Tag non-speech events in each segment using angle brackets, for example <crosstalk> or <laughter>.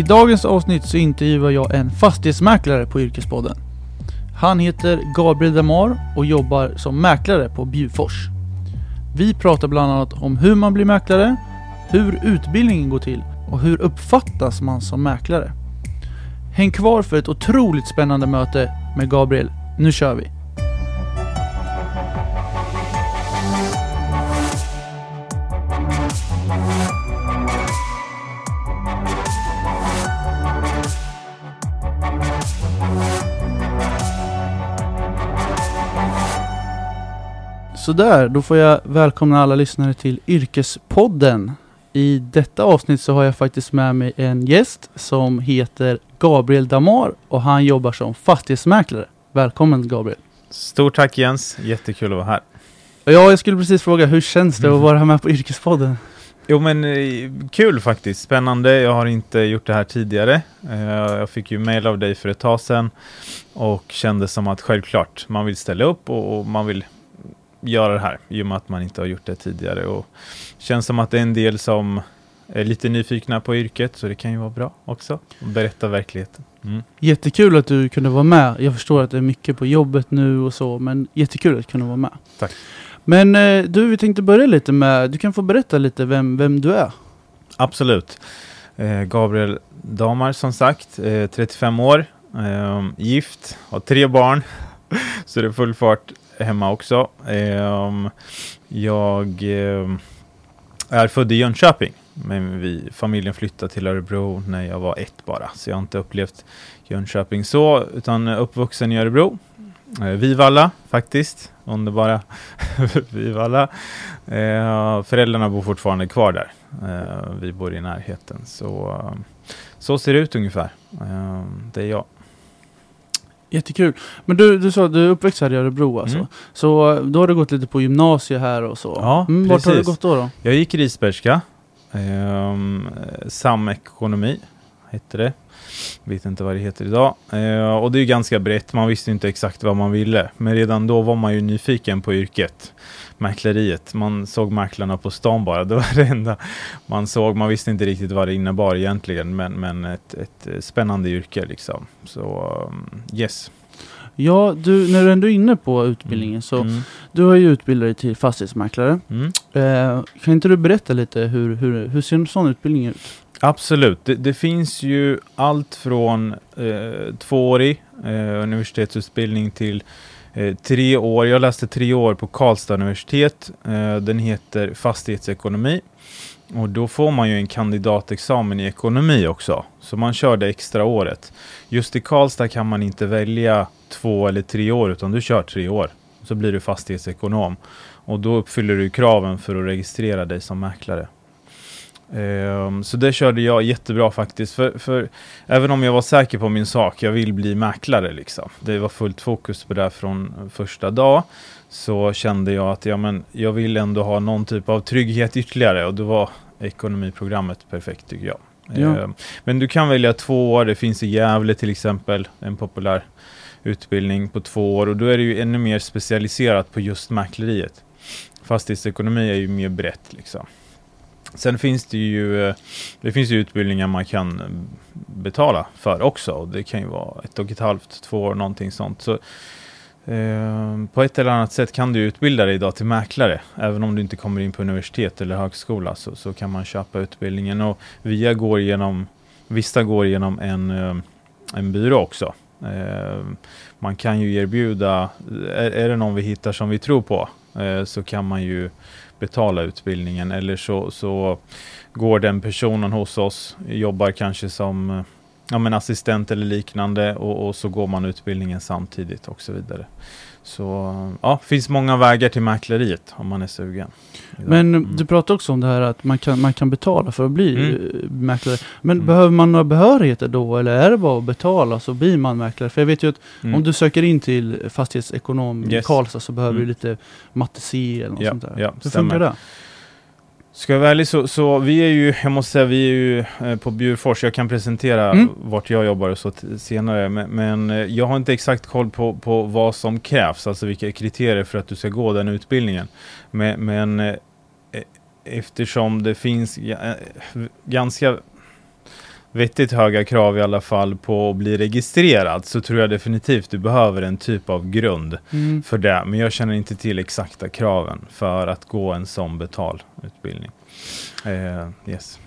I dagens avsnitt så intervjuar jag en fastighetsmäklare på Yrkespodden. Han heter Gabriel Damar och jobbar som mäklare på Bjufors. Vi pratar bland annat om hur man blir mäklare, hur utbildningen går till och hur uppfattas man som mäklare. Häng kvar för ett otroligt spännande möte med Gabriel. Nu kör vi! Sådär, då får jag välkomna alla lyssnare till Yrkespodden. I detta avsnitt så har jag faktiskt med mig en gäst som heter Gabriel Damar och han jobbar som fastighetsmäklare. Välkommen Gabriel! Stort tack Jens, jättekul att vara här. Ja, jag skulle precis fråga, hur känns det att vara med på Yrkespodden? Jo men eh, kul faktiskt, spännande. Jag har inte gjort det här tidigare. Eh, jag fick ju mail av dig för ett tag sedan och kände som att självklart, man vill ställa upp och man vill göra det här i och med att man inte har gjort det tidigare. Och känns som att det är en del som är lite nyfikna på yrket, så det kan ju vara bra också. att Berätta verkligheten. Mm. Jättekul att du kunde vara med. Jag förstår att det är mycket på jobbet nu och så, men jättekul att kunna vara med. Tack. Men eh, du, vi tänkte börja lite med, du kan få berätta lite vem, vem du är. Absolut. Eh, Gabriel Damar som sagt, eh, 35 år, eh, gift, har tre barn, <laughs> så det är full fart hemma också. Ehm, jag eh, är född i Jönköping, men vi, familjen flyttade till Örebro när jag var ett bara, så jag har inte upplevt Jönköping så, utan uppvuxen i Örebro. Eh, Vivalla faktiskt, underbara <laughs> Vivalla. Eh, föräldrarna bor fortfarande kvar där. Eh, vi bor i närheten. Så, så ser det ut ungefär. Eh, det är jag. Jättekul. Men du, du sa att du är uppväxt här i Örebro alltså. Mm. Så då har du gått lite på gymnasie här och så. Ja, mm, Vart har du gått då? då? Jag gick Risbergska. Um, samekonomi hette det. Vet inte vad det heter idag. Eh, och det är ganska brett. Man visste inte exakt vad man ville. Men redan då var man ju nyfiken på yrket. Mäkleriet. Man såg mäklarna på stan bara. Det var det enda man såg. Man visste inte riktigt vad det innebar egentligen. Men, men ett, ett spännande yrke liksom. Så um, yes. Ja, du, när du ändå är inne på utbildningen så Mm. du har ju utbildat dig till fastighetsmäklare. Mm. Eh, kan inte du berätta lite hur, hur, hur ser en sån utbildning ut? Absolut. Det, det finns ju allt från eh, tvåårig eh, universitetsutbildning till eh, tre år. Jag läste tre år på Karlstad universitet. Eh, den heter fastighetsekonomi. Och då får man ju en kandidatexamen i ekonomi också. Så man kör det extra året. Just i Karlstad kan man inte välja två eller tre år utan du kör tre år. Så blir du fastighetsekonom. Och då uppfyller du kraven för att registrera dig som mäklare. Ehm, så det körde jag jättebra faktiskt. För, för även om jag var säker på min sak, jag vill bli mäklare liksom. Det var fullt fokus på det här från första dag. Så kände jag att ja, men jag vill ändå ha någon typ av trygghet ytterligare. Och då var ekonomiprogrammet perfekt tycker jag. Ja. Ehm, men du kan välja två år. Det finns i Gävle till exempel. En populär utbildning på två år. Och då är det ju ännu mer specialiserat på just mäkleriet. Fastighetsekonomi är ju mer brett liksom. Sen finns det ju, eh, det finns ju utbildningar man kan eh, betala för också. Och det kan ju vara ett och ett halvt, två år, någonting sånt. Så, eh, på ett eller annat sätt kan du utbilda dig idag till mäklare. Även om du inte kommer in på universitet eller högskola så, så kan man köpa utbildningen. Och via går genom, vissa går genom en, eh, en byrå också. Eh, man kan ju erbjuda, är, är det någon vi hittar som vi tror på eh, så kan man ju betala utbildningen eller så, så går den personen hos oss, jobbar kanske som eh, ja, men assistent eller liknande och, och så går man utbildningen samtidigt och så vidare. Så ja, finns många vägar till mäkleriet om man är sugen. Men Mm. du pratar också om det här att man kan, man kan betala för att bli Mm. eh, mäklare. Men Mm. behöver man några behörigheter då eller är det bara att betala så blir man mäklare? För jag vet ju att Mm. om du söker in till fastighetsekonom i Yes. Karlstad så behöver Mm. du lite matte C eller något Ja, sånt där. ja, Hur stämmer. funkar det? Ska jag vara ärlig så, så vi är ju, jag måste säga, vi är ju eh, på Bjurfors. Jag kan presentera Mm. vart jag jobbar och så senare. Men, men eh, jag har inte exakt koll på, på vad som krävs, alltså vilka kriterier för att du ska gå den utbildningen. Men, men eh, eftersom det finns ga- ganska vettigt höga krav i alla fall på att bli registrerad så tror jag definitivt du behöver en typ av grund Mm. för det. Men jag känner inte till exakta kraven för att gå en sån betalutbildning. Eh, yes.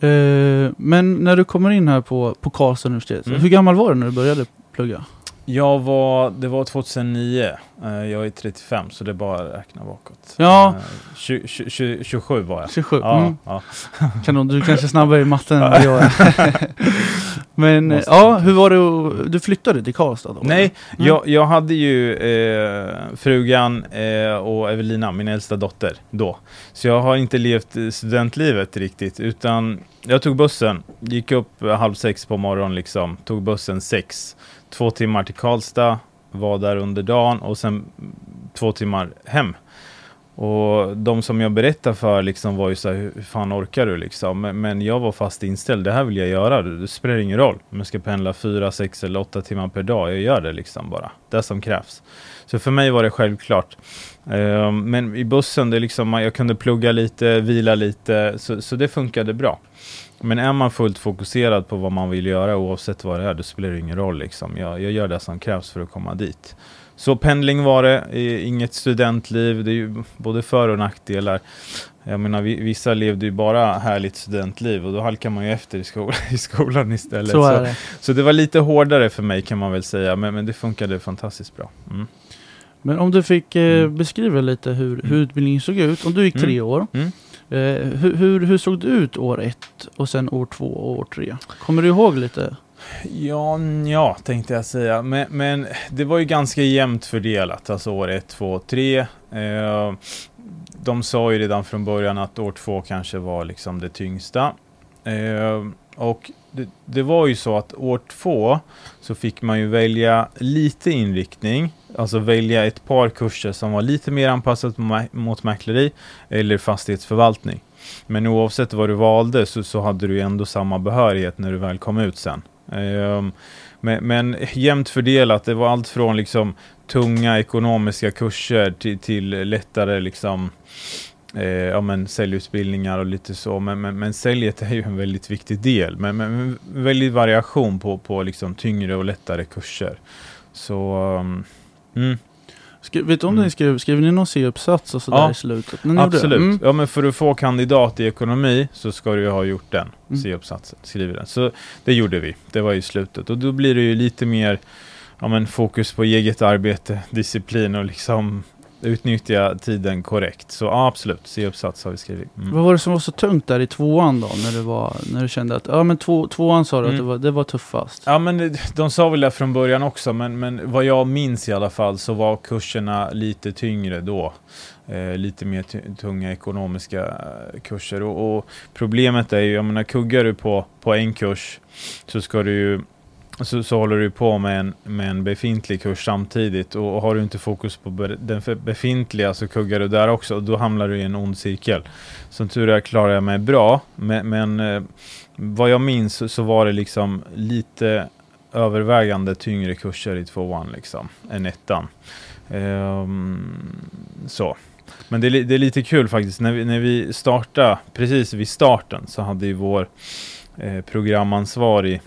Eh, men när du kommer in här på, på Karlstad universitet, Mm. hur gammal var du när du började plugga? Jag var, det var 2009, eh, jag är 35 så det är bara att räkna bakåt. Ja. Eh, tju- tju- tju- 27 var jag. 27? Ja, Mm. ja. <laughs> Kanon, du är kanske är snabbare i matten än <laughs> jag är. <laughs> Men Måste ja, hur var det Du flyttade till Karlstad då? Nej, Mm. jag, jag hade ju eh, frugan eh, och Evelina, min äldsta dotter, då. Så jag har inte levt eh, studentlivet riktigt, utan jag tog bussen, gick upp eh, halv sex på morgonen liksom, tog bussen sex, två timmar till Karlstad, var där under dagen och sen två timmar hem. Och de som jag berättade för liksom var ju så här, hur fan orkar du liksom? Men, men jag var fast inställd, det här vill jag göra, det, spelar ingen roll om jag ska pendla fyra, sex eller åtta timmar per dag, jag gör det liksom bara, det som krävs. Så för mig var det självklart. Uh, men i bussen, det liksom, jag kunde plugga lite, vila lite, så, så det funkade bra. Men är man fullt fokuserad på vad man vill göra oavsett vad det är, då spelar det ingen roll liksom. Jag, jag gör det som krävs för att komma dit. Så pendling var det, inget studentliv, det är ju både för och nackdelar. Jag menar, vi, vissa levde ju bara härligt studentliv och då halkar man ju efter i, skol <laughs> i skolan istället. Så är det. så det var lite hårdare för mig kan man väl säga, men, men det funkade fantastiskt bra. Mm. Men om du fick eh, Mm. beskriva lite hur, hur Mm. utbildningen såg ut. Om du gick Mm. tre år, Mm. Eh, hur, hur, hur såg det ut år ett och sen år två och år tre? Kommer du ihåg lite? Ja, ja, tänkte jag säga. Men, men det var ju ganska jämnt fördelat, alltså år 1, 2, 3. Eh, de sa ju redan från början att år två kanske var liksom det tyngsta. Eh, och det, det var ju så att år två så fick man ju välja lite inriktning, alltså välja ett par kurser som var lite mer anpassat mot mäkleri eller fastighetsförvaltning. Men oavsett vad du valde så, så hade du ändå samma behörighet när du väl kom ut sen. Ehm, um, men, men jämnt fördelat, det var allt från liksom tunga ekonomiska kurser till, till lättare liksom eh, ja, men säljutbildningar och lite så. Men, men, men säljet är ju en väldigt viktig del. Men, men väldigt variation på, på liksom tyngre och lättare kurser. Så um, mm, Skri, vet du om Mm. ni skrev, skrev ni någon C-uppsats och sådär Ja, i slutet? Det? absolut. Mm. Ja, men för att få kandidat i ekonomi så ska du ju ha gjort den Mm. C-uppsatsen, skrivit den. Så det gjorde vi. Det var i slutet. Och då blir det ju lite mer ja, men fokus på eget arbete, disciplin och liksom utnyttja tiden korrekt. Så ja, absolut, C-uppsats har vi skrivit. Mm. Vad var det som var så tungt där i tvåan då? När du, var, när du kände att, ja men två, tvåan sa du att Mm. det var, det var tuffast. Ja men de sa väl det från början också, men, men vad jag minns i alla fall så var kurserna lite tyngre då. Eh, lite mer tunga ekonomiska eh, kurser. Och, och problemet är ju, jag menar kuggar du på, på en kurs så ska du ju så, så håller du på med en, med en befintlig kurs samtidigt och, och har du inte fokus på be, den befintliga så kuggar du där också och då hamnar du i en ond cirkel. Som tur är klarar jag mig bra, men, men eh, vad jag minns så, så var det liksom lite övervägande tyngre kurser i tvåan liksom, än ettan. Ehm, så. Men det är, det är lite kul faktiskt, när vi, när vi startade, precis vid starten, så hade ju vår eh, programansvarig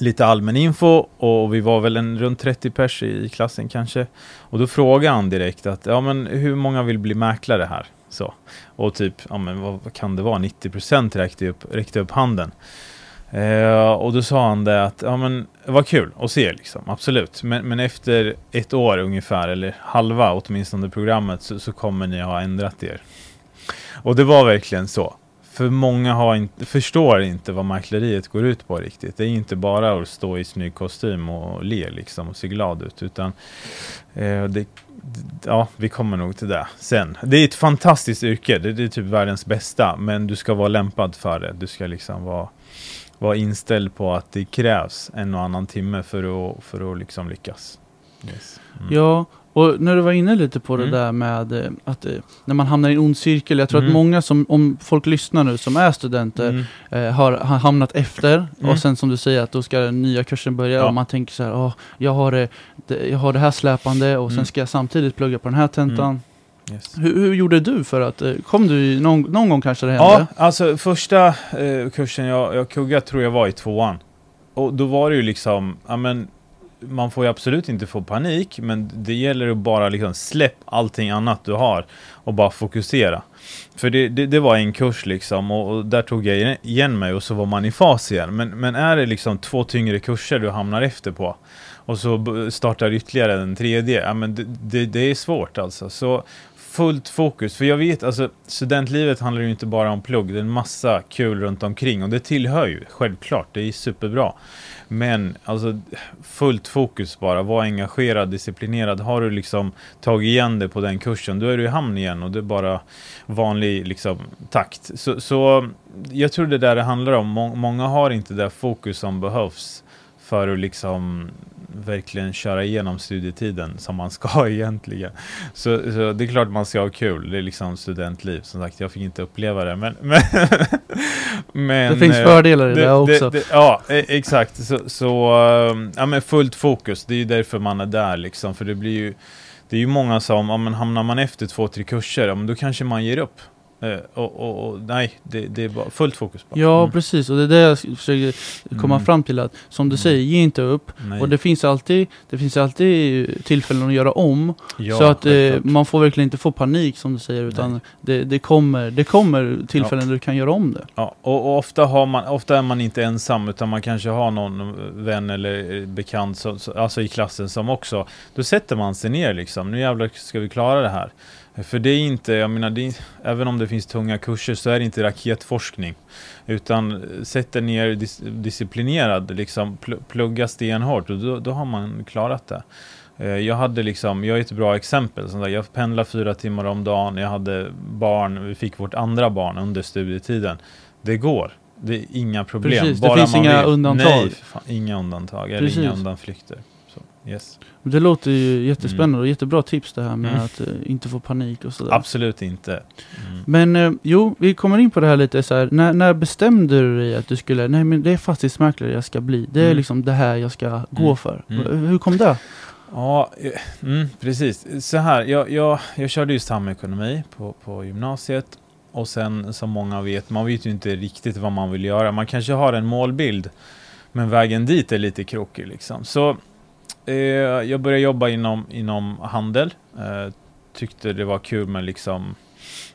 lite allmän info och vi var väl en runt 30 pers i klassen kanske. Och då frågade han direkt att, ja men hur många vill bli mäklare här? Så. Och typ, ja men vad, vad kan det vara, 90% räckte upp, räckte upp handen. Eh, och då sa han det att, ja men vad kul att se liksom, absolut. Men, men efter ett år ungefär, eller halva åtminstone programmet, så, så kommer ni ha ändrat er. Och det var verkligen så. För många har inte, förstår inte vad mäkleriet går ut på riktigt. Det är inte bara att stå i snygg kostym och le liksom och se glad ut. Utan eh, det, ja, vi kommer nog till det sen. Det är ett fantastiskt yrke. Det, det är typ världens bästa. Men du ska vara lämpad för det. Du ska liksom vara, vara inställd på att det krävs en och annan timme för att, för att liksom lyckas. Yes. Mm. Ja, och när du var inne lite på det Mm. där med eh, att eh, när man hamnar i en ond cirkel. Jag tror att Mm. många som, om folk lyssnar nu som är studenter, Mm. eh, har, har hamnat efter. Mm. Och sen som du säger att då ska den nya kursen börja Ja. och man tänker så här, "Åh, jag, har det, det, jag har det här släpande och sen Mm. ska jag samtidigt plugga på den här tentan. Yes. Hur, hur gjorde du för att, kom du någon, någon gång kanske det hände? Ja, alltså första eh, kursen jag, jag kuggade tror jag var i tvåan. Och då var det ju liksom, ja men man får ju absolut inte få panik, men det gäller att bara liksom släpp allting annat du har och bara fokusera. För det, det, det var en kurs liksom och, och, där tog jag igen mig och så var man i fas igen. Men, men är det liksom två tyngre kurser du hamnar efter på och så startar ytterligare den tredje, ja men det, det, det är svårt alltså. Så fullt fokus. För jag vet, alltså studentlivet handlar ju inte bara om plugg. Det är en massa kul runt omkring och det tillhör ju självklart. Det är superbra. Men alltså fullt fokus bara. Var engagerad, disciplinerad. Har du liksom tagit igen det på den kursen, då är du i hamn igen och det är bara vanlig liksom takt. Så, så jag tror det där det handlar om. Många har inte det fokus som behövs för att liksom verkligen köra igenom studietiden som man ska <laughs> egentligen. Så, så, det är klart man ska ha kul, det är liksom studentliv. Som sagt, jag fick inte uppleva det. Men, <laughs> men, men det finns eh, fördelar i det, det också. Det, ja, e, exakt. Så, så eh, ja, men fullt fokus, det är ju därför man är där liksom. För det blir ju det är ju många som, ja, men hamnar man efter två, tre kurser, ja, men då kanske man ger upp. Uh, och, och, och, nej, det, det, är fullt fokus på. Ja, mm. precis. Och det är det jag försöker komma mm. fram till. att Som du mm. säger, ge inte upp. Nej. Och det finns alltid, det finns alltid tillfällen att göra om. Ja, så att eh, man får verkligen inte få panik som du säger. Utan det, det, kommer, det kommer tillfällen ja. där du kan göra om det. Ja, och, och, ofta, har man, ofta är man inte ensam. Utan man kanske har någon vän eller bekant som, alltså i klassen som också. Då sätter man sig ner liksom. Nu jävlar ska vi klara det här. För det är inte, jag menar, är, även om det finns tunga kurser så är det inte raketforskning. Utan sätter ner dis, disciplinerad, liksom plugga stenhårt och då, då har man klarat det. Eh, jag hade liksom, jag är ett bra exempel. Jag pendlade fyra timmar om dagen, jag hade barn, vi fick vårt andra barn under studietiden. Det går. Det är inga problem. Precis, Bara det finns inga vill. undantag. Nej, fan, inga undantag, eller inga undanflykter. Yes. Det låter ju jättespännande mm. och jättebra tips det här med mm. att uh, inte få panik och sådär. Absolut inte. Mm. Men uh, jo, vi kommer in på det här lite så här. När, när bestämde du dig att du skulle, nej men det är fastighetsmäklare jag ska bli. Det är mm. liksom det här jag ska gå mm. för. Mm. Hur kom det? Ja, mm, precis. Så här, jag, jag, jag körde ju samekonomi på, på gymnasiet. Och sen som många vet, man vet ju inte riktigt vad man vill göra. Man kanske har en målbild, men vägen dit är lite krokig liksom. Så Eh, jag började jobba inom, inom handel. Eh, tyckte det var kul med liksom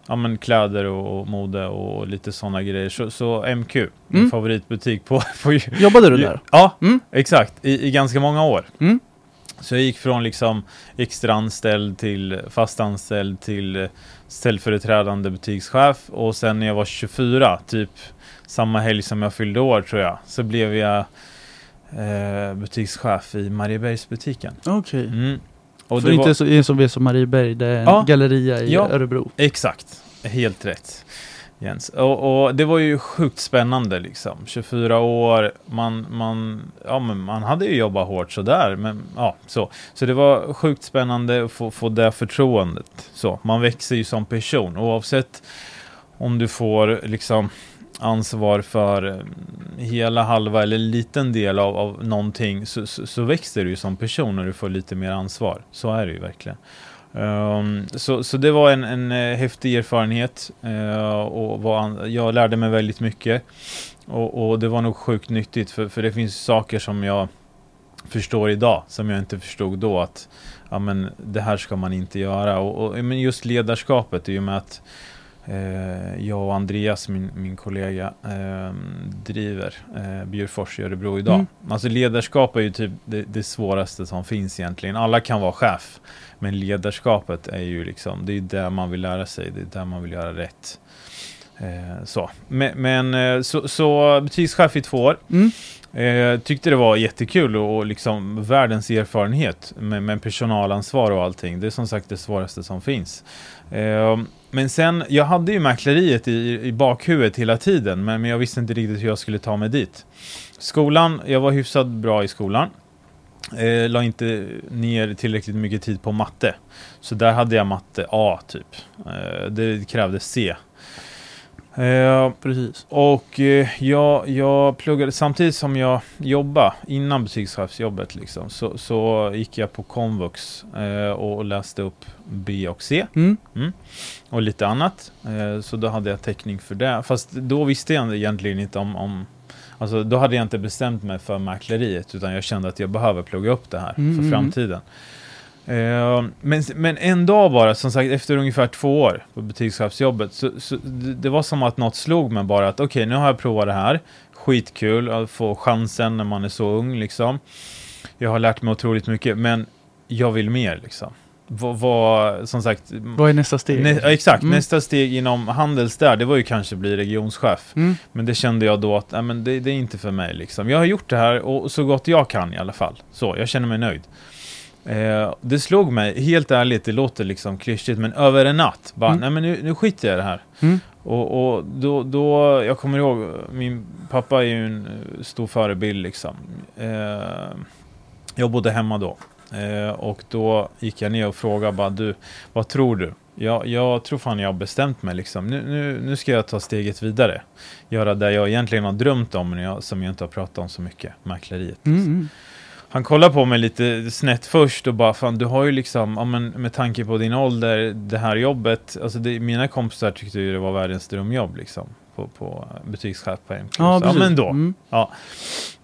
ja, men kläder och, och mode och lite sådana grejer. Så, så MQ, mm. min favoritbutik på, <laughs> på... Jobbade du där? Ja, mm. exakt. I, I ganska många år. Mm. Så jag gick från liksom extra anställd till fast anställd till ställföreträdande butikschef och sen när jag var 24, typ samma helg som jag fyllde år tror jag, så blev jag eh, butikschef i Mariebergsbutiken. Okej. Okay. Mm. Och För det inte var... så, som vet som Marieberg, det är en ja, galleria i ja, Örebro. Exakt, helt rätt. Jens. Och, och, det var ju sjukt spännande liksom. 24 år, man, man, ja, men man hade ju jobbat hårt sådär. Men, ja, så. så det var sjukt spännande att få, få det förtroendet. Så, man växer ju som person oavsett om du får liksom ansvar för eh, hela halva eller liten del av, av någonting så, så, så växer du ju som person och du får lite mer ansvar. Så är det ju verkligen. Um, så, så det var en, en eh, häftig erfarenhet uh, och var, jag lärde mig väldigt mycket. Och, och, det var nog sjukt nyttigt för, för det finns saker som jag förstår idag som jag inte förstod då att ja, men det här ska man inte göra. Och, och men just ledarskapet i och med att jag och Andreas, min, min kollega, eh, driver eh, Bjurfors i Örebro idag. Mm. Alltså ledarskap är ju typ det, det, svåraste som finns egentligen. Alla kan vara chef, men ledarskapet är ju liksom, det är där man vill lära sig, det är där man vill göra rätt. Eh, så. Men, men eh, så, så butikschef i två år. Mm. Eh, tyckte det var jättekul och, och liksom världens erfarenhet med, med personalansvar och allting. Det är som sagt det svåraste som finns. Ehm, men sen, jag hade ju mäkleriet i, i bakhuvudet hela tiden, men, men jag visste inte riktigt hur jag skulle ta mig dit. Skolan, jag var hyfsat bra i skolan. Eh, la inte ner tillräckligt mycket tid på matte. Så där hade jag matte A typ. Eh, det krävdes C. Eh, Precis. och eh, jag, jag pluggade, samtidigt som jag jobbade, innan butikschefsjobbet liksom, så, så gick jag på komvux eh, och läste upp B och C Mm. och lite annat. Eh, så då hade jag täckning för det. Fast då visste jag egentligen inte om, om Alltså då hade jag inte bestämt mig för mäkleriet utan jag kände att jag behöver plugga upp det här Mm, för mm. framtiden. Eh, men, men en dag bara, som sagt efter ungefär två år på butikschefsjobbet, så, så det, var som att något slog mig bara att okej, nu har jag provat det här. Skitkul att få chansen när man är så ung liksom. Jag har lärt mig otroligt mycket, men jag vill mer liksom. Vad, vad som sagt, Vad är nästa steg? nä, exakt, Mm. nästa steg inom Handels där, det var ju kanske bli regionschef. Mm. Men det kände jag då att nej, men det, det är inte för mig. Liksom. Jag har gjort det här och så gott jag kan i alla fall. Så, jag känner mig nöjd. Eh, det slog mig, helt ärligt, det låter liksom klyschigt, men över en natt. Bara, Mm. nej men nu, nu skiter jag i det här. Mm. Och, och då, då, jag kommer ihåg, min pappa är ju en eh, stor förebild liksom. Eh, jag bodde hemma då. Eh, och då gick jag ner och frågade bara, du, vad tror du? Jag, jag tror fan jag har bestämt mig liksom. Nu, nu, nu ska jag ta steget vidare. Göra det jag egentligen har drömt om, men jag, som jag inte har pratat om så mycket. Mäkleriet. Mm. Liksom. Mm. Han kollade på mig lite snett först och bara, fan du har ju liksom, ja, men med tanke på din ålder, det här jobbet, alltså det, mina kompisar tyckte ju det var världens drömjobb liksom. På, på butikschef på MQ. Ja, precis. men då. Mm.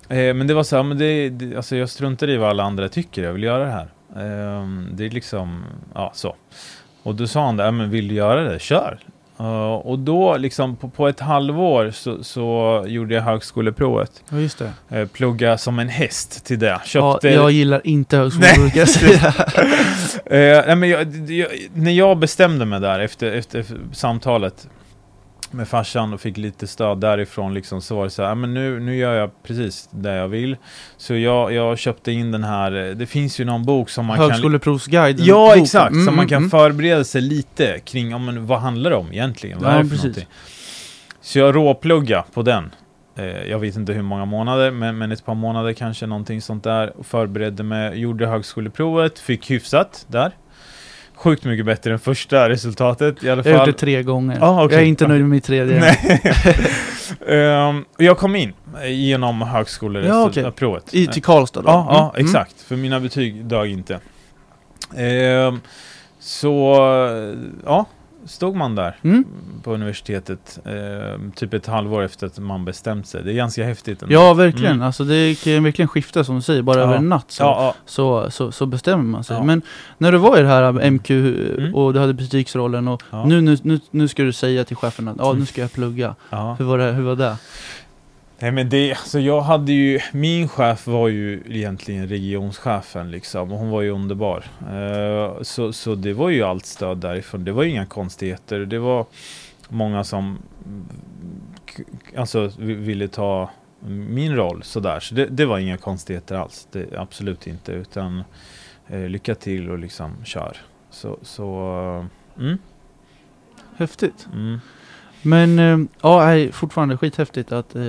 Eh, men det var så här, men det, det, alltså jag struntar i vad alla andra tycker, jag vill göra det här. Ehm, det är liksom, ja så. Och då sa han "Ja, men vill du göra det, kör. Eh, och då liksom på, på ett halvår så, så gjorde jag högskoleprovet. Ja, just det. Uh, plugga som en häst till det. Ja, Köpte... jag gillar inte brukar jag säga. <laughs> Eh, nej, men jag, jag, när jag bestämde mig där efter, efter samtalet med farsan och fick lite stöd därifrån liksom, så var det så här, "Ja, men nu, nu gör jag precis det jag vill. Så jag, jag köpte in den här, det finns ju någon bok som man kan... Högskoleprovsguiden. Ja, exakt. Mm, så man mm, kan mm. förbereda sig lite kring, ja, men, vad handlar det om egentligen? Vad Ja, är det för precis. någonting? Så jag råplugga på den. Eh, jag vet inte hur många månader, men, men ett par månader kanske, någonting sånt där. Förberedde mig, gjorde högskoleprovet, fick hyfsat där. Sjukt mycket bättre än första resultatet i alla Jag fall. gjort det tre gånger. Ah, okej. Jag är inte nöjd med mitt tredje. Och <laughs> jag kom in genom högskoleprovet. I, till Karlstad då? Ja, ja Mm, exakt. För mina betyg dög inte. Ehm, så, ja, stod man där Mm. på universitetet ehm, typ ett halvår efter att man bestämt sig. Det är ganska häftigt. ändå. Ja, verkligen. Mm. Alltså det kan verkligen skifta som du säger, bara Ja. över en natt så, Ja, så, så, så bestämmer man sig. Ja. Men när du var i det här MQ Mm. och du hade butiksrollen och ja, nu, nu, nu, nu ska du säga till chefen att ja, Mm. nu ska jag plugga. ja. Hur var det? Hur var det? Nej men det, så jag hade ju, min chef var ju egentligen regionschefen liksom och hon var ju underbar. Eh, så, så det var ju allt stöd därifrån, det var ju inga konstigheter. Det var många som alltså vi- ville ta min roll sådär. Så det, det var inga konstigheter alls, det, absolut inte. Utan eh, lycka till och liksom kör. Så, så mm, Häftigt. mm. Men eh, ja, nej, fortfarande skithäftigt att eh,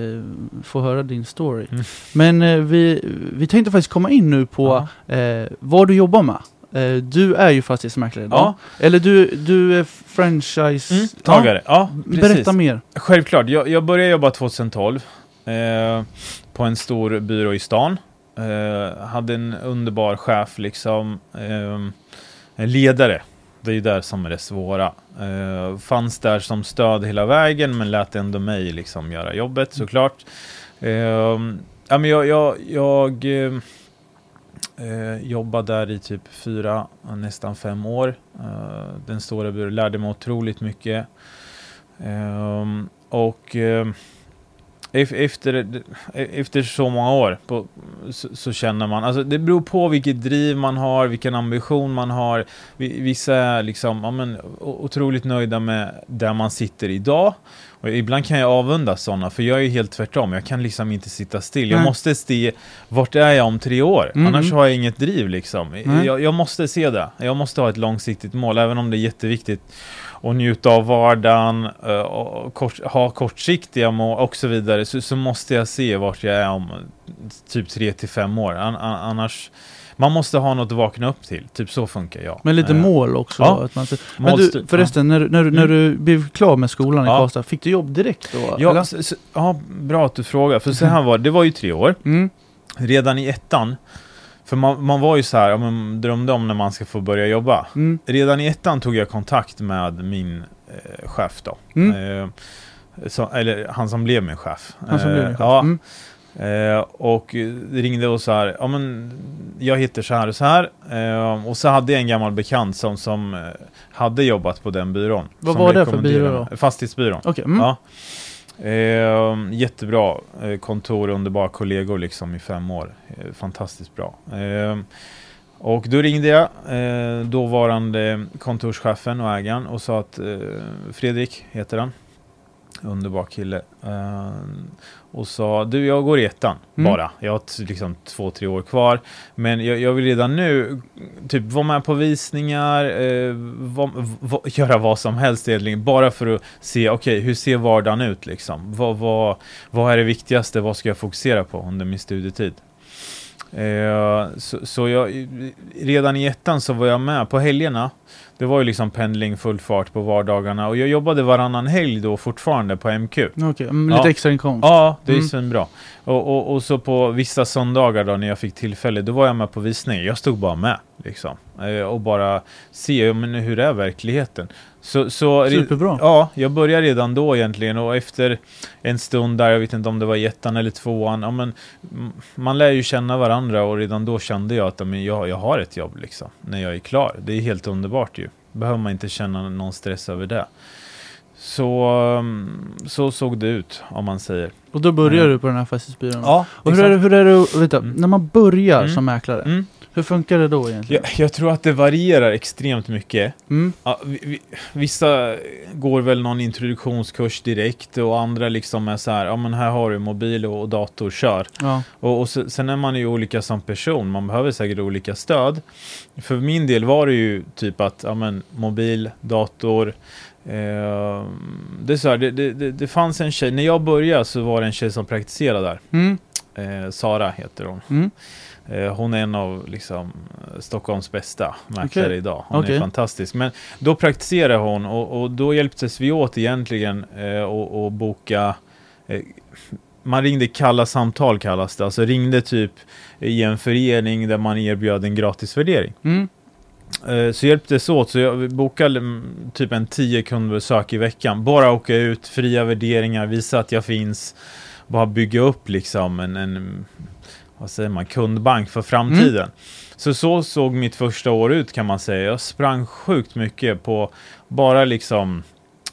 få höra din story. Mm. Men eh, vi, vi tänkte faktiskt komma in nu på Ja. eh, vad du jobbar med. Eh, du är ju fastighetsmäklare idag. Ja. Eller du, du är franchise... Mm, ja, Ja, berätta mer. Självklart, jag, jag började jobba 2012 eh, på en stor byrå i stan. Hade en underbar chef, liksom. En ledare. Det är ju där som är det svåra. Eh, fanns där som stöd hela vägen, men lät ändå mig liksom göra jobbet såklart. Eh, ja, men jag, jag, jag eh, jobbade där i typ fyra, nästan fem år. Den stora byrån lärde mig otroligt mycket. Och efter, efter så många år på, så, så känner man, alltså det beror på vilket driv man har, vilken ambition man har. Vi- Vissa är liksom, ja, men, otroligt nöjda med där man sitter idag. Och ibland kan jag avundas sådana, för jag är ju helt tvärtom. Jag kan liksom inte sitta still. Jag Nej. måste se, vart är jag om tre år? Mm, Annars har jag inget driv liksom. Jag, jag måste se det. Jag måste ha ett långsiktigt mål, även om det är jätteviktigt och njuta av vardagen, eh, och kort, ha kortsiktiga mål och så vidare, så, så måste jag se vart jag är om typ 3 till 5 år. An, an, annars, man måste ha något att vakna upp till. Typ så funkar jag. Men lite Eh, mål också. ja. Att man, men du, förresten, när, när, du- när du blev klar med skolan i Ja. Karlstad, fick du jobb direkt då? Ja, eller? s- s- ja, bra att du frågar. För så här <laughs> var det, det var ju tre år. Mm. Redan i ettan, för man, man var ju så här, ja, men drömde om när man ska få börja jobba. Mm. Redan i ettan tog jag kontakt med min eh, chef då. Mm. Eh, så, eller han som blev min chef. Han som blev Eh, chef. Ja, Mm. Eh, och ringde och så här, ja men jag heter så här och så här. Eh, och så hade jag en gammal bekant som, som eh, hade jobbat på den byrån. Vad var det för byrå då? Fastighetsbyrån. Okej. Mm. Ja. Eh, jättebra eh, kontor, underbara kollegor liksom i fem år. Eh, fantastiskt bra. Eh, och då ringde jag eh, dåvarande kontorschefen och ägaren och sa att eh, Fredrik heter han. Underbar kille. Ehm, och sa, du jag går i ettan Mm. bara. Jag har liksom två, tre år kvar. Men jag, jag vill redan nu typ vara med på visningar, eh, va, va, göra vad som helst egentligen. Bara för att se, okej hur ser vardagen ut liksom? Vad, vad, vad är det viktigaste? Vad ska jag fokusera på under min studietid? Eh, så, så jag, redan i ettan så var jag med på helgerna. Det var ju liksom pendling full fart på vardagarna och jag jobbade varannan helg då fortfarande på MQ. Okej, mm, lite Ja. extra inkomst. Ja, det är Mm. svinbra. Och, och, och så på vissa söndagar då när jag fick tillfälle, då var jag med på visning. Jag stod bara med liksom. Eh, och bara se, men hur är verkligheten? Så, så, Superbra. Ja, jag började redan då egentligen och efter en stund där, jag vet inte om det var i ettan eller tvåan, ja, men, man lär ju känna varandra och redan då kände jag att men jag, jag har ett jobb liksom, när jag är klar. Det är helt underbart ju. Behöver man inte känna någon stress över det. Så, mm, så såg det ut, om man säger. Och då börjar Mm. du på den här fastighetsbyrån? Ja, Och hur är det, hur är det vänta, Mm. när man börjar Mm. som mäklare, Mm. Hur funkar det då egentligen? Jag, jag tror att det varierar extremt mycket. Mm. Ja, vi, vi, vissa går väl någon introduktionskurs direkt och andra liksom är så här, ja men här har du mobil och, och dator, kör. Ja. Och, och så, sen är man ju olika som person, man behöver säkert olika stöd. För min del var det ju typ att, ja men mobil, dator, eh, det är så här, det, det, det, fanns en tjej, när jag började så var det en tjej som praktiserade där. Mm. Eh, Sara heter hon. Mm. Eh, Hon är en av liksom, Stockholms bästa mäklare Okej. idag. Hon Okej. är fantastisk. Men då praktiserade hon och, och då hjälptes vi åt egentligen eh, och, och boka eh, man ringde kalla samtal kallas det, alltså ringde typ i en förening där man erbjöd en gratis värdering. Mm. Eh, Så hjälptes åt, så jag bokade mm, typ en 10 kundbesök i veckan. Bara åka ut, fria värderingar, visa att jag finns. Bara bygga upp liksom en, en vad säger man, kundbank för framtiden. Så så såg mitt första år ut kan man säga. Jag sprang sjukt mycket på bara liksom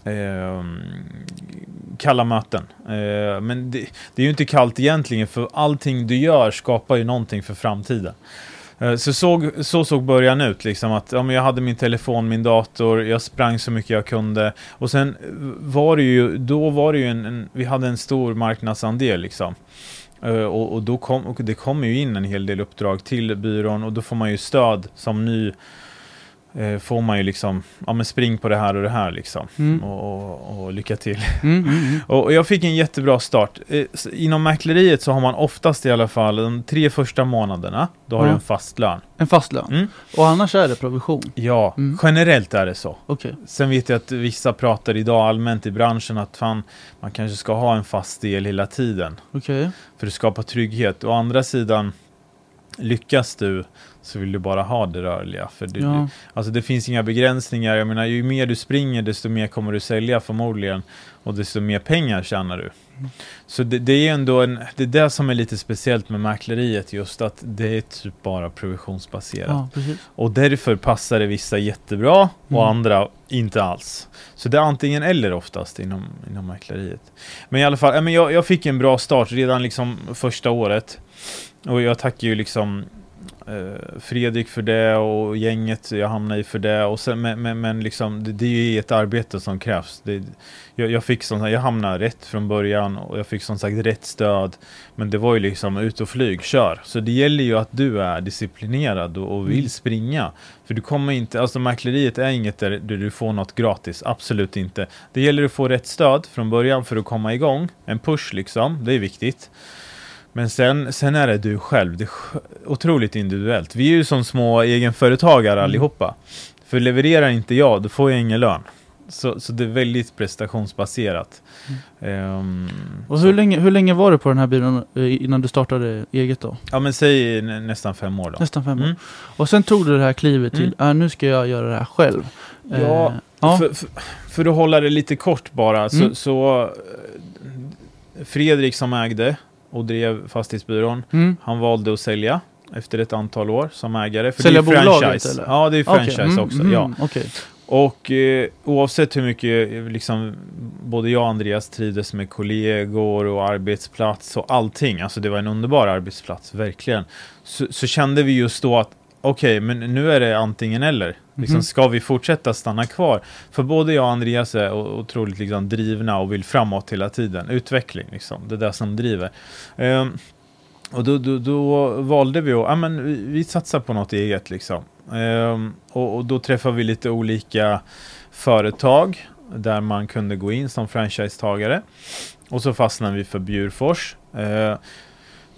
ehm, kalla möten. Eh, men det, det är ju inte kallt egentligen för allting du gör skapar ju någonting för framtiden. Eh, Så såg, så såg början ut, liksom att ja, men jag hade min telefon, min dator, jag sprang så mycket jag kunde. Och sen eh, var det ju, då var det ju en, en vi hade en stor marknadsandel liksom. Eh, och, och då kom, och det kommer ju in en hel del uppdrag till byrån och då får man ju stöd som ny. Eh, får man ju liksom, ja men spring på det här och det här liksom. Mm. Och, och, och lycka till. Mm. Mm. Mm. <laughs> Och jag fick en jättebra start. Eh, Inom mäkleriet så har man oftast i alla fall de tre första månaderna, då har du en fast lön. En fast lön. Mm. Och annars är det provision? Ja, Mm. generellt är det så. Okej. Sen vet jag att vissa pratar idag allmänt i branschen att fan, man kanske ska ha en fast del hela tiden. Okej. För att skapa trygghet. Å andra sidan, lyckas du så vill du bara ha det rörliga. För du, Ja. Alltså det finns inga begränsningar. Jag menar, ju mer du springer, desto mer kommer du sälja förmodligen. Och desto mer pengar tjänar du. Så det, det är ändå en, det är det som är lite speciellt med mäkleriet, just att det är typ bara provisionsbaserat. ja. Och därför passar det vissa jättebra och Mm. andra inte alls. Så det är antingen eller oftast inom, inom mäkleriet. Men i alla fall, jag, jag fick en bra start redan liksom första året. Och jag tackar ju liksom Fredrik för det och gänget jag hamnade i för det. Och sen, men, men, men liksom, det, det är ju ett arbete som krävs. Det, jag, jag, fick här- jag hamnade rätt från början och jag fick som sagt rätt stöd. Men det var ju liksom ut och flyg, kör. Så det gäller ju att du är disciplinerad och, och vill Mm. springa. För du kommer inte, alltså mäkleriet är inget där, där du får något gratis, absolut inte. Det gäller att få rätt stöd från början för att komma igång. En push liksom, det är viktigt. Men sen, sen är det du själv, det är otroligt individuellt. Vi är ju som små egenföretagare Mm. allihopa. För levererar inte jag, då får jag ingen lön. Så, så det är väldigt prestationsbaserat. Mm. Och hur länge, hur länge var du på den här byrån eh, innan du startade eget då? ja men säg nä, nästan fem år då. Nästan fem år. Mm. Och sen tog du det här klivet till, Mm. äh, nu ska jag göra det här själv. Ja, Eh, ja. För, för, för att hålla det lite kort bara, så, Mm. så eh, Fredrik som ägde och drev fastighetsbyrån, Mm. han valde att sälja efter ett antal år som ägare. För Sälja det är bolaget, franchise. eller? Ja, det är franchise mm, också. mm, Ja. okej. Och eh, oavsett hur mycket liksom, både jag och Andreas trivdes med kollegor och arbetsplats och allting, alltså det var en underbar arbetsplats, verkligen. Så, så kände vi just då att okej, men nu är det antingen eller. Liksom, Mhm. Ska vi fortsätta stanna kvar? För både jag och Andreas är otroligt liksom, drivna och vill framåt hela tiden. Utveckling, liksom. det är det som driver. Ehm, och då, då, då valde vi att, ja men vi, vi satsar på något eget liksom. Ehm, och, och då träffade vi lite olika företag där man kunde gå in som franchisetagare. Och så fastnade vi för Bjurfors. Ehm,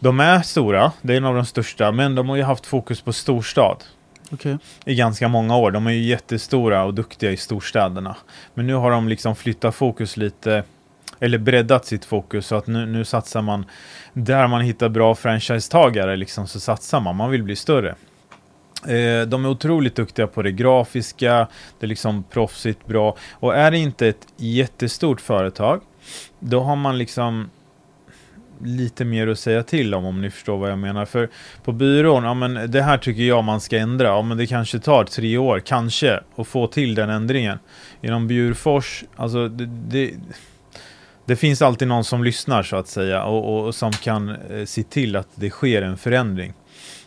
de är stora, det är en av de största, men de har ju haft fokus på storstad Okej. i ganska många år. De är ju jättestora och duktiga i storstäderna. Men nu har de liksom flyttat fokus lite, eller breddat sitt fokus så att nu, nu satsar man där man hittar bra franchisetagare liksom, så satsar man. Man vill bli större. Eh, de är otroligt duktiga på det grafiska, det är liksom proffsigt bra. Och är det inte ett jättestort företag, då har man liksom lite mer att säga till om, om ni förstår vad jag menar. För på byrån, ja men det här tycker jag man ska ändra. Ja men det kanske tar tre år, kanske, att få till den ändringen. Inom Bjurfors, alltså det, det, det finns alltid någon som lyssnar så att säga och, och, och som kan eh, se till att det sker en förändring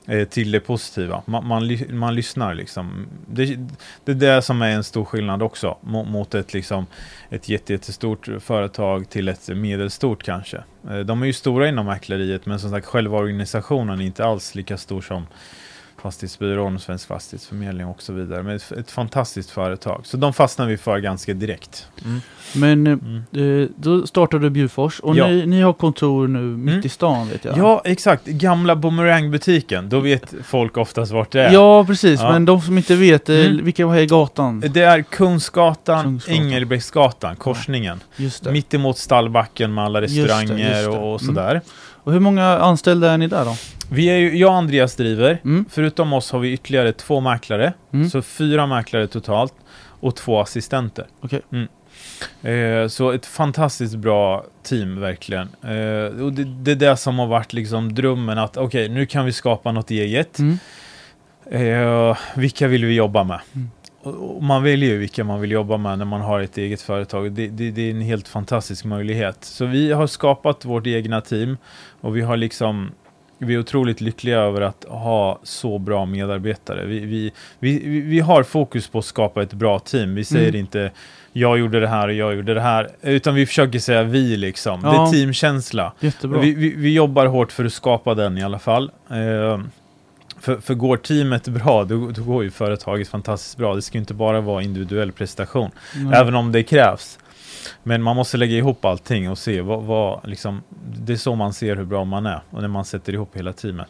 Eh, till det positiva. Man, man, man lyssnar liksom. Det, det är det som är en stor skillnad också mot, mot ett, liksom, ett jätte, jättestort företag till ett medelstort kanske. Eh, de är ju stora inom mäkleriet men som sagt själva organisationen är inte alls lika stor som Fastighetsbyrån, Svensk Fastighetsförmedling och så vidare. Men ett, ett fantastiskt företag. Så de fastnar vi för ganska direkt. Mm. Men eh, Mm. eh, då startade du Bjurfors och Ja. ni, ni har kontor nu mitt Mm. i stan vet jag. Ja, exakt. Gamla Boomerang-butiken. Då vet folk oftast vart det är. Ja, precis. Ja. Men de som inte vet, eh, Mm. vilka var är gatan? Det är Kungsgatan, Kungsgatan. Engelbrektsgatan, korsningen. Just det. Mittemot stallbacken med alla Just det, restauranger just det. och, och Mm. sådär. Och hur många anställda är ni där då? Vi är ju, jag och Andreas driver. Mm. Förutom oss har vi ytterligare två mäklare. Mm. Så fyra mäklare totalt. Och två assistenter. Okej. Mm. Eh, så ett fantastiskt bra team verkligen. Eh, och det, det är det som har varit liksom drömmen att okej, nu kan vi skapa något eget. Mm. Eh, vilka vill vi jobba med? Mm. Och man väljer ju vilka man vill jobba med när man har ett eget företag. Det, det, det är en helt fantastisk möjlighet. Så vi har skapat vårt egna team och vi har liksom vi är otroligt lyckliga över att ha så bra medarbetare. Vi, vi, vi, vi- har fokus på att skapa ett bra team. Vi säger Mm. inte jag gjorde det här och jag gjorde det här, utan vi försöker säga vi liksom. Det Ja. är teamkänsla. Jättebra. Vi, vi, vi jobbar hårt för att skapa den i alla fall. Eh, för, för går teamet bra, då, då går ju företaget fantastiskt bra. Det ska inte bara vara individuell prestation, Mm. även om det krävs. Men man måste lägga ihop allting och se vad, vad liksom, det är så man ser hur bra man är och när man sätter ihop hela teamet.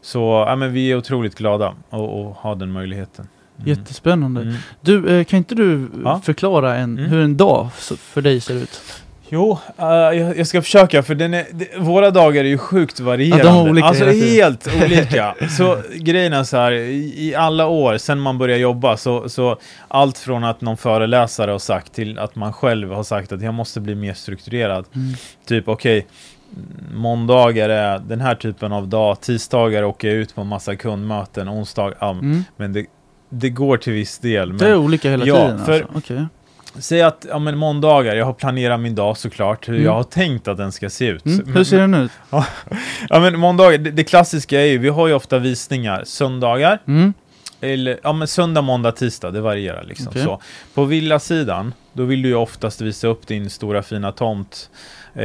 Så ja, men vi är otroligt glada att ha den möjligheten. Mm. Jättespännande. Mm. Du, eh, kan inte du Ja. förklara en, Mm. hur en dag för dig ser ut? Jo, eh, jag, jag ska försöka för är, det, våra dagar är ju sjukt varierande. Ja, de olika alltså helt <laughs> olika. Så grejen är så här, i, alla år sedan man började jobba så, så allt från att någon föreläsare har sagt till att man själv har sagt att jag måste bli mer strukturerad. Mm. Typ okej, måndagar är den här typen av dag, tisdagar åker jag ut på massa kundmöten, onsdag, ja, Mm. men det, det går till viss del. Men Det är olika hela Ja, tiden för- alltså. Okej. Säg att, ja men måndagar, jag har planerat min dag såklart, hur Mm. jag har tänkt att den ska se ut. Mm. Men- Hur ser den ut? <laughs> Ja men måndagar, det, det klassiska är ju, vi har ju ofta visningar söndagar, Mm. eller ja men söndag, måndag, tisdag, det varierar liksom Okej. så. På villasidan, då vill du ju oftast visa upp din stora fina tomt eh,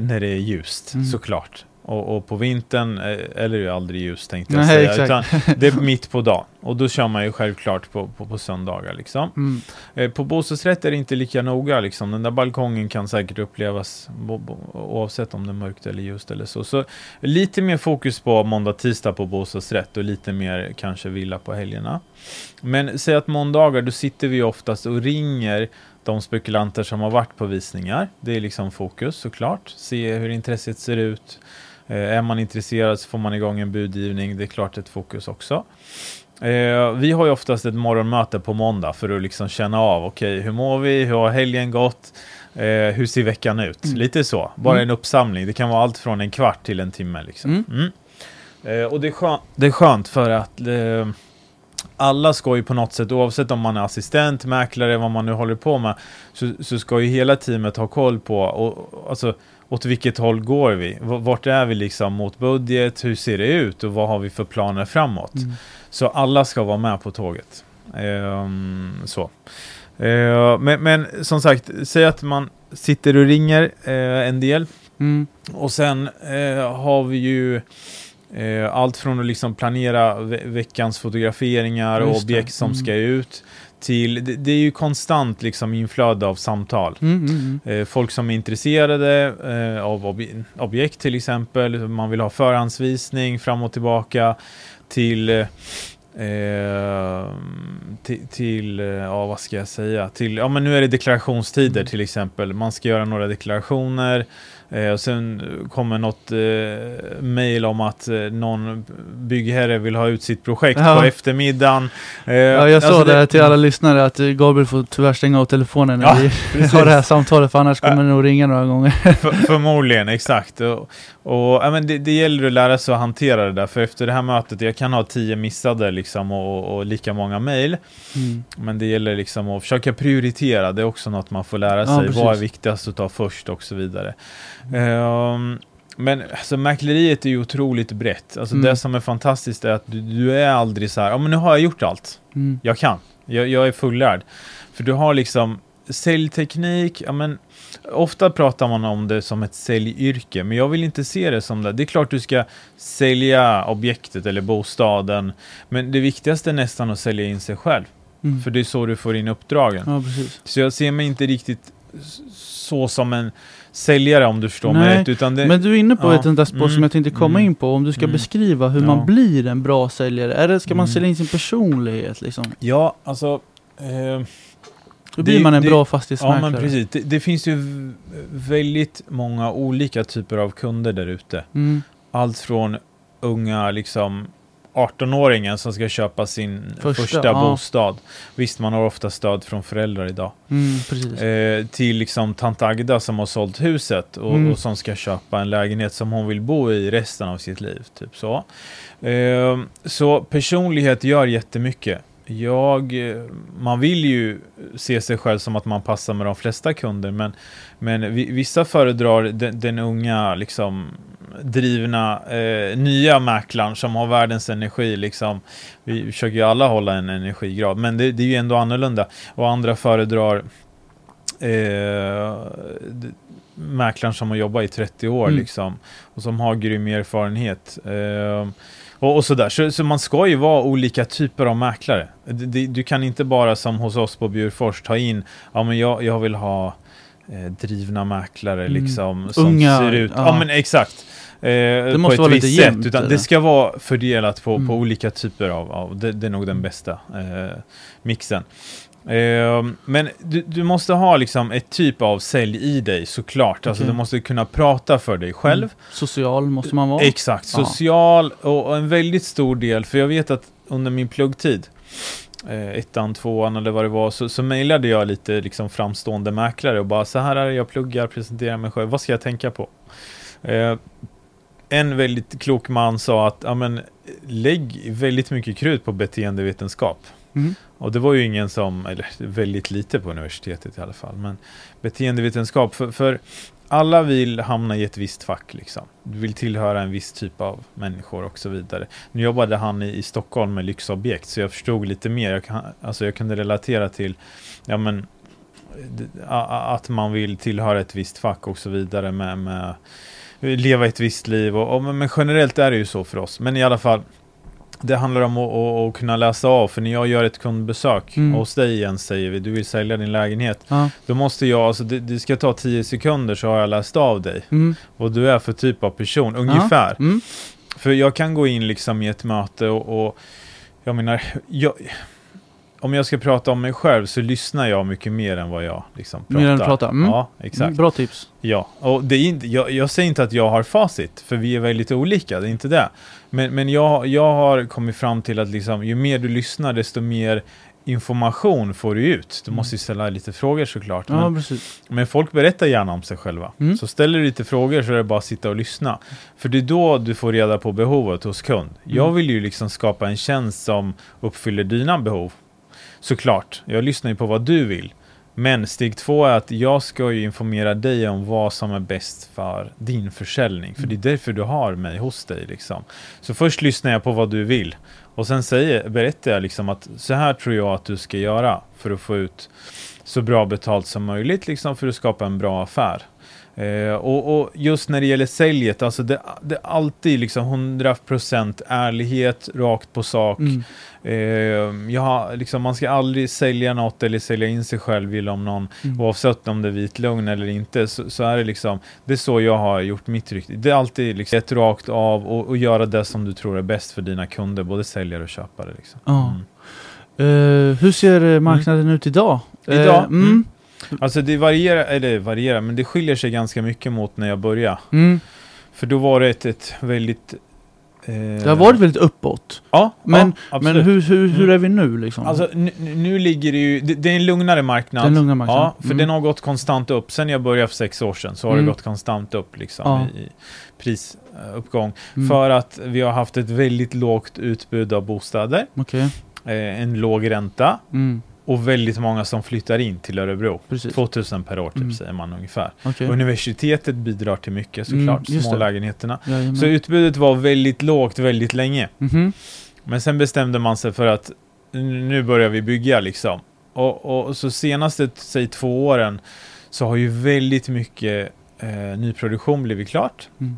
när det är ljust, Mm. såklart. Och, och på vintern eh, eller är det aldrig ljus tänkte jag Nej, säga. exakt. Utan <laughs> det är mitt på dagen. Och då kör man ju självklart på, på, på söndagar liksom. Mm. Eh, På bostadsrätt är det inte lika noga liksom. Den där balkongen kan säkert upplevas oavsett om det är mörkt eller ljust eller så. Så lite mer fokus på måndag, tisdag på bostadsrätt och lite mer kanske villa på helgerna. Men säg att måndagar, då sitter vi oftast och ringer de spekulanter som har varit på visningar. Det är liksom fokus såklart. Se hur intresset ser ut. Eh, är man intresserad så får man igång en budgivning. Det är klart ett fokus också. Eh, vi har ju oftast ett morgonmöte på måndag för att liksom känna av, okej, hur mår vi, hur har helgen gått, eh, hur ser veckan ut? Mm. Lite så, bara Mm. en uppsamling. Det kan vara allt från en kvart till en timme. Liksom. Mm. Mm. Och det är, skönt, det är skönt för att alla ska ju på något sätt, oavsett om man är assistent, mäklare, vad man nu håller på med, så, så ska ju hela teamet ha koll på, och, alltså, åt vilket håll går vi? Vart är vi liksom mot budget? Hur ser det ut? Och vad har vi för planer framåt? Mm. Så alla ska vara med på tåget. Ehm, så. Eh, men, men som sagt, säg att man sitter och ringer eh, en del. Mm. Och sen eh, har vi ju allt från att liksom planera ve veckans fotograferingar och objekt som Mm. ska ut. Till, det, det är ju konstant liksom inflöde av samtal. Mm, mm, mm. Eh, folk som är intresserade eh, av ob objekt till exempel. Man vill ha förhandsvisning fram och tillbaka till eh, Eh, till, till eh, ja vad ska jag säga, till, ja men nu är det deklarationstider Mm. till exempel. Man ska göra några deklarationer eh, och sen kommer något eh, mail om att eh, någon byggherre vill ha ut sitt projekt Ja. på eftermiddagen. Eh, Ja, jag sa alltså det till alla lyssnare att Gabriel får tyvärr stänga av telefonen när Ja, vi <laughs> precis. har det här samtalet för annars kommer det nog ringa några gånger. <laughs> För, förmodligen, exakt. Och, och ja, men det, det gäller att lära sig att hantera det där, för efter det här mötet, jag kan ha tio missade liksom och, och lika många mejl, Mm. men det gäller liksom att försöka prioritera, det är också något man får lära Ja, sig, vad är viktigast att ta först och så vidare. Ehm, men alltså, mäkleriet är ju otroligt brett. Alltså, Mm. Det som är fantastiskt är att du, du är aldrig så här, ja men nu har jag gjort allt. Mm. Jag kan. Jag, jag är fullärd. För du har liksom säljteknik, ja men ofta pratar man om det som ett säljyrke, men jag vill inte se det som det. Det är klart du ska sälja objektet eller bostaden, men det viktigaste är nästan att sälja in sig själv. Mm. För det är så du får in uppdragen. Ja. Så jag ser mig inte riktigt så som en säljare om du förstår mig Nej, rätt. Utan det, Men du är inne på Ja, ett sånt där spår mm, som jag tänkte komma mm, in på. Om du ska mm. beskriva hur Ja. man blir en bra säljare. Är det, ska man Mm. sälja in sin personlighet liksom? ja, alltså... Eh, Hur Det- blir man en det- bra Ja, fastighetsmäklare? men precis. Det, det finns ju väldigt många olika typer av kunder där ute. Mm. Allt från unga, liksom 18-åringen som ska köpa sin Första, första, ja. bostad. Visst, man har ofta stöd från föräldrar idag. Mm. Eh, till liksom tant Agda som har sålt huset och, Mm. och som ska köpa en lägenhet som hon vill bo i resten av sitt liv. Typ så. Eh, så personlighet gör jättemycket. Jag, man vill ju se sig själv som att man passar med de flesta kunder, men, men vi- vissa föredrar den, den unga, liksom, drivna, eh, nya mäklaren som har världens energi. Liksom. Vi försöker ju alla hålla en energigrad, men det, det är ju ändå annorlunda. Och andra föredrar eh, mäklaren som har jobbat i 30 år Mm. liksom, och som har grym erfarenhet. Eh, och, och sådär. Så, så man ska ju vara olika typer av mäklare. D- d- Du kan inte bara som hos oss på Bjurfors ta in, ja men jag, jag vill ha eh, drivna mäklare Mm. liksom, som Unga, ser ut, ja, ja. men exakt. Eh, på måste vara lite sätt, jämnt, utan eller? det ska vara fördelat på, Mm. på olika typer av, av det, det är nog den bästa eh, mixen. Eh, men du, du måste ha liksom ett typ av sälj i dig såklart. Alltså Okej. du måste kunna prata för dig själv. Mm. Social måste man vara. Exakt, social och, en väldigt stor del, för jag vet att under min pluggtid, eh, ettan, tvåan eller vad det var, så, så mejlade jag lite liksom framstående mäklare och bara så här är det jag pluggar, presenterar mig själv, vad ska jag tänka på? Eh, en väldigt klok man sa att, ja men lägg väldigt mycket krut på beteendevetenskap. Mm. Och det var ju ingen som, eller väldigt lite på universitetet i alla fall, men beteendevetenskap, för, för alla vill hamna i ett visst fack liksom. Du vill tillhöra en viss typ av människor och så vidare. Nu jobbade han i, i Stockholm med lyxobjekt, så jag förstod lite mer. Jag, kan, alltså jag kunde relatera till, ja men, att man vill tillhöra ett visst fack och så vidare med, med leva ett visst liv. Och, och, men generellt är det ju så för oss. Men i alla fall, det handlar om att, att, att kunna läsa av. För när jag gör ett kundbesök Mm. hos dig igen säger vi, du vill sälja din lägenhet. Ja. Då måste jag, alltså det, det ska ta 10 sekunder så har jag läst av dig. Mm. Vad du är för typ av person, ungefär. Mm. För jag kan gå in liksom i ett möte och, och jag menar, jag, om jag ska prata om mig själv så lyssnar jag mycket mer än vad jag liksom pratar. Mer än att prata. Mm. Ja, exakt. Mm, Bra tips. Ja, och det är inte, jag, jag säger inte att jag har facit, för vi är väldigt olika, det är inte det. Men, men jag, jag har kommit fram till att liksom, ju mer du lyssnar, desto mer information får du ut. Du måste ju ställa lite frågor såklart. Mm. Ja, Men, precis. men folk berättar gärna om sig själva. Mm. Så ställer du lite frågor så är det bara att sitta och lyssna. För det är då du får reda på behovet hos kund. Jag Mm. vill ju liksom skapa en tjänst som uppfyller dina behov. Såklart, jag lyssnar ju på vad du vill. Men steg två är att jag ska ju informera dig om vad som är bäst för din försäljning. För det är därför du har mig hos dig. Liksom. Så först lyssnar jag på vad du vill. Och sen säger, berättar jag liksom att så här tror jag att du ska göra för att få ut så bra betalt som möjligt liksom för att skapa en bra affär. Eh, och, och just när det gäller säljet, alltså det, det är alltid liksom 100% ärlighet, rakt på sak. Mm. Eh, jag liksom, man ska aldrig sälja något eller sälja in sig själv i om någon, Mm. oavsett om det är vit lögn eller inte, så, så är det liksom, det är så jag har gjort mitt rykte. Det är alltid liksom ett rakt av och, och göra det som du tror är bäst för dina kunder, både säljare och köpare. Liksom. Mm. Eh, hur ser marknaden ut idag? Idag? mm. Alltså det varierar, eller varierar, men det skiljer sig ganska mycket mot när jag började. Mm. För då var det ett, ett väldigt... Eh, Det har varit väldigt uppåt. Ja, Men- ja, Men hur, hur, hur Mm. är vi nu liksom? Alltså nu, nu ligger det ju, det, det är en lugnare marknad. Det är en lugnare marknad. Ja, för Mm. den har gått konstant upp. Sen jag började för sex år sedan så har Mm. det gått konstant upp liksom Ja. i, i prisuppgång. Mm. För att vi har haft ett väldigt lågt utbud av bostäder, Okej. eh, en låg ränta Mm. Och väldigt många som flyttar in till Örebro. Precis. 2000 per år typ Mm. säger man ungefär. Okej. Universitetet bidrar till mycket såklart, Mm, just små det. lägenheterna. Jajamän. Så utbudet var väldigt lågt väldigt länge. Mhm. Men sen bestämde man sig för att nu börjar vi bygga liksom. Och, och så senaste, säg två åren, så har ju väldigt mycket eh, nyproduktion blivit klart. Mm.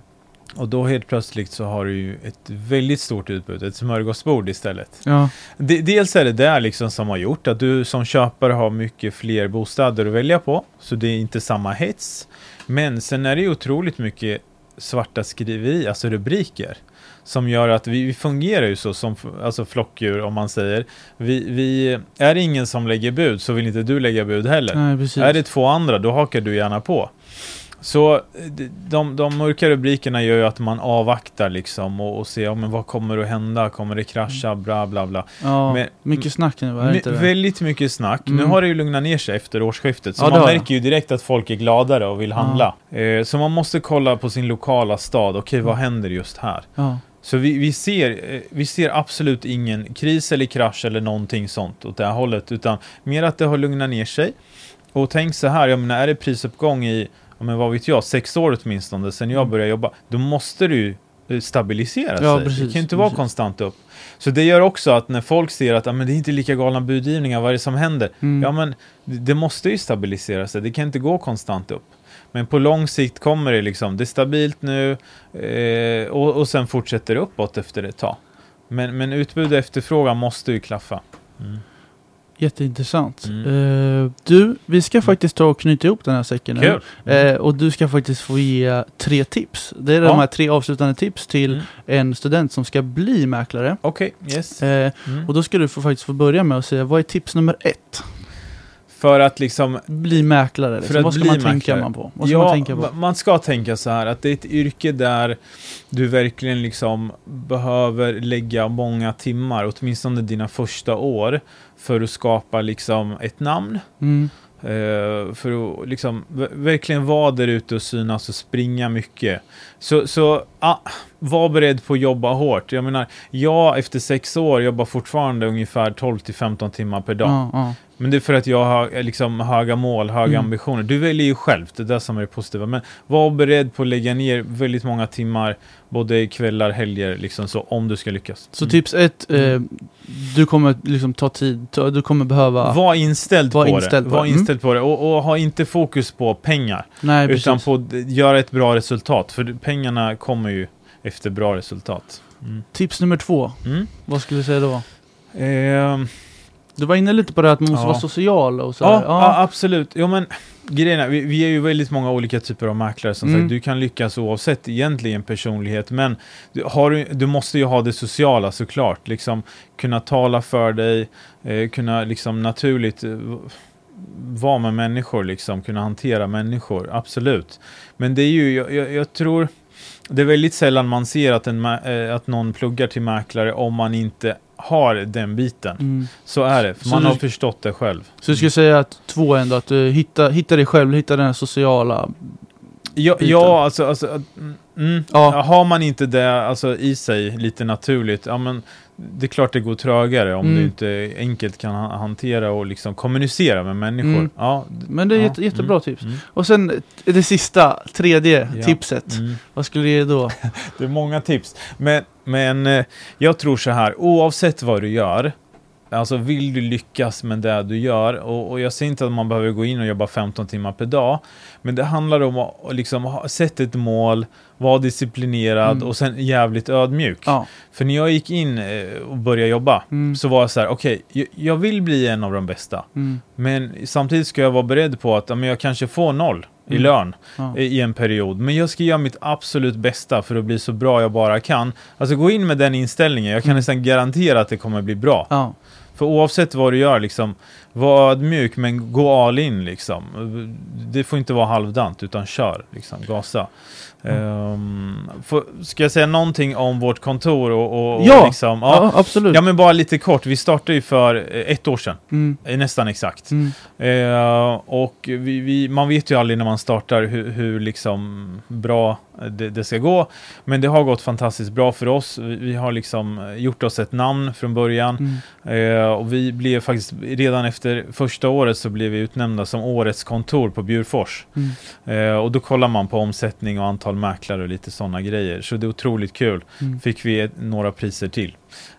Och då helt plötsligt så har du ju ett väldigt stort utbud, ett smörgåsbord istället. Ja. De, dels är det där liksom som har gjort att du som köpare har mycket fler bostäder att välja på, så det är inte samma hets. Men sen är det ju otroligt mycket svarta skriveri, alltså rubriker, som gör att vi, vi fungerar ju så som alltså flockdjur om man säger. Vi, vi, är det ingen som lägger bud så vill inte du lägga bud heller. Nej. Är det två andra, då hakar du gärna på. Så eh, de, de, mörka rubrikerna gör ju att man avvaktar liksom och, och ser, ja, men vad kommer att hända, kommer det krascha, bra bla bla. ja, men- mycket snack nu, är inte det? väldigt mycket snack. Nu Mm. har det ju lugnat ner sig efter årsskiftet, så Ja, man märker ju direkt att folk är gladare och vill Ja. handla. Eh, så man måste kolla på sin lokala stad, okej vad Mm. händer just här? Ja. Så vi, vi, ser, eh, vi ser absolut ingen kris eller krasch eller någonting sånt åt det här hållet, utan mer att det har lugnat ner sig. Och tänk så här, jag menar, är det prisuppgång i, ja, men vad vet jag, sex år åtminstone, sen jag Mm. började jobba, då måste du eh, stabilisera Ja, sig. precis, det kan ju inte vara precis. konstant upp. Så det gör också att när folk ser att ah, men det är inte lika galna budgivningar, vad är det som händer? Mm. Ja, men det, det måste ju stabilisera sig, det kan inte gå konstant upp. Men på lång sikt kommer det liksom, det är stabilt nu eh, och, och sen fortsätter det uppåt efter ett tag. Men, men utbud och efterfrågan måste ju klaffa. Mm. Jätteintressant. Mm. Eh, du, vi ska faktiskt ta och knyta ihop den här säcken nu. Kul! Mm. Eh, och du ska faktiskt få ge tre tips. Det är Ja. de här tre avslutande tips till Mm. en student som ska bli mäklare. Okej, yes. Eh, Mm. och då ska du få, faktiskt få börja med att säga, vad är tips nummer ett? För att liksom Bli mäklare. Liksom. att Vad ska bli man tänka mäklare. man på? Vad ska ja, man tänka på? ma- man ska tänka så här att det är ett yrke där du verkligen liksom behöver lägga många timmar, åtminstone dina första år, för att skapa liksom ett namn. Mm. Eh, för att liksom verkligen vara där ute och synas och springa mycket. Så, så ah, var beredd på att jobba hårt. Jag menar, jag efter sex år jobbar fortfarande ungefär 12-15 timmar per dag. Ja, ja. Men det är för att jag har eh, liksom höga mål, höga Mm. ambitioner. Du väljer ju själv, det är det som är det positiva. Men var beredd på att lägga ner väldigt många timmar, både kvällar, helger, liksom så, om du ska lyckas. Så Mm. tips ett, eh, du kommer liksom ta tid, ta, du kommer behöva... Var inställd Var på inställd det. på Var. Mm. inställd på det. Och, och ha inte fokus på pengar. nej, utan precis. på att göra ett bra resultat. För pengarna kommer ju efter bra resultat. Mm. Tips nummer två, Mm. vad skulle du säga då? Ehm, Du var inne lite på det att man måste Ja. vara social och så. ja, ja. absolut. Jo, men grejen är, vi, vi är ju väldigt många olika typer av mäklare. Som Mm. sagt, du kan lyckas oavsett egentligen personlighet. Men du, har, du- du måste ju ha det sociala såklart. Liksom, kunna tala för dig, eh, kunna liksom naturligt eh, vara med människor, liksom, kunna hantera människor. Absolut. Men det är ju, jag, jag, jag tror, det är väldigt sällan man ser att, en, eh, att någon pluggar till mäklare om man inte har den biten. Mm. Så är det, för man du- har förstått det själv. Så du skulle säga att två ändå, att du hittar, hittar dig själv, hittar den sociala... Ja, ja alltså, alltså att- mm, Ja. har man inte det alltså, i sig lite naturligt, ja men det är klart det går trögare om Mm. du inte enkelt kan ha- hantera och liksom kommunicera med människor. Mm. Ja, Men det är ja, jätte, jättebra mm, tips. mm, Och sen det sista, tredje Ja. tipset. mm. Vad skulle du ge då? <laughs> Det är många tips. Men, men eh, jag tror så här, oavsett vad du gör, alltså vill du lyckas med det du gör, och, och jag säger inte att man behöver gå in och jobba 15 timmar per dag, men det handlar om att liksom sätta ett mål, vara disciplinerad Mm. och sen jävligt ödmjuk. Ja. För när jag gick in eh, och började jobba, Mm. så var jag så här, okej, jag, jag vill bli en av de bästa, Mm. men samtidigt ska jag vara beredd på att men jag kanske får noll i Mm. lön Ja. i en period. Men jag ska göra mitt absolut bästa för att bli så bra jag bara kan. Alltså gå in med den inställningen. Jag kan Mm. nästan garantera att det kommer bli bra. ja. För oavsett vad du gör, liksom, var ödmjuk men gå all in liksom. Det får inte vara halvdant utan kör, liksom, gasa. Ehm, får, ska jag säga någonting om vårt kontor och, och, Ja. liksom, Ja, absolut. ja men bara lite kort. Vi startade ju för eh, ett år sedan, Mm. eh, nästan exakt. Mm. Eh, och vi, vi, man vet ju aldrig när man startar hur, hur liksom bra det, det ska gå. Men det har gått fantastiskt bra för oss. Vi, vi har liksom gjort oss ett namn från början. Mm. Eh, och vi blev faktiskt, redan efter första året så blev vi utnämnda som årets kontor på Bjurfors. Eh, och då kollar man på omsättning och antal mäklare och lite sådana grejer. Så det är otroligt kul. Mm. Fick vi några priser till.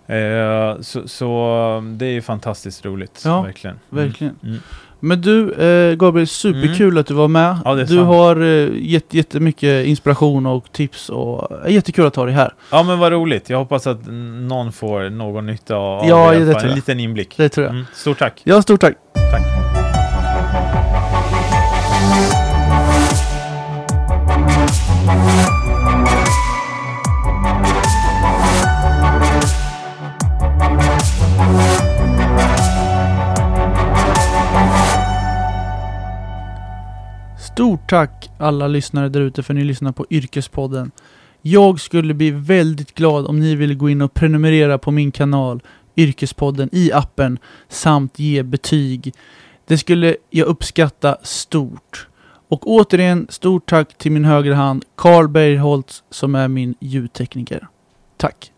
Eh, så, så det är fantastiskt roligt. Ja, verkligen. Mm. Verkligen. Mm. Men du, eh, Gabriel, superkul att du var med. Ja, du sant. har eh, gett jättemycket inspiration och tips och eh, jättekul att ha dig här. Ja men vad roligt. Jag hoppas att någon får någon nytta av Ja, det. alla det tror En jag. liten inblick. Det tror jag. Mm. Stort tack. Ja, stort tack. Tack. Stort tack alla lyssnare där ute för att ni lyssnar på Yrkespodden. Jag skulle bli väldigt glad om ni ville gå in och prenumerera på min kanal Yrkespodden i appen samt ge betyg. Det skulle jag uppskatta stort. Och återigen, stort tack till min högra hand, Carl Bergholtz, som är min ljudtekniker. Tack!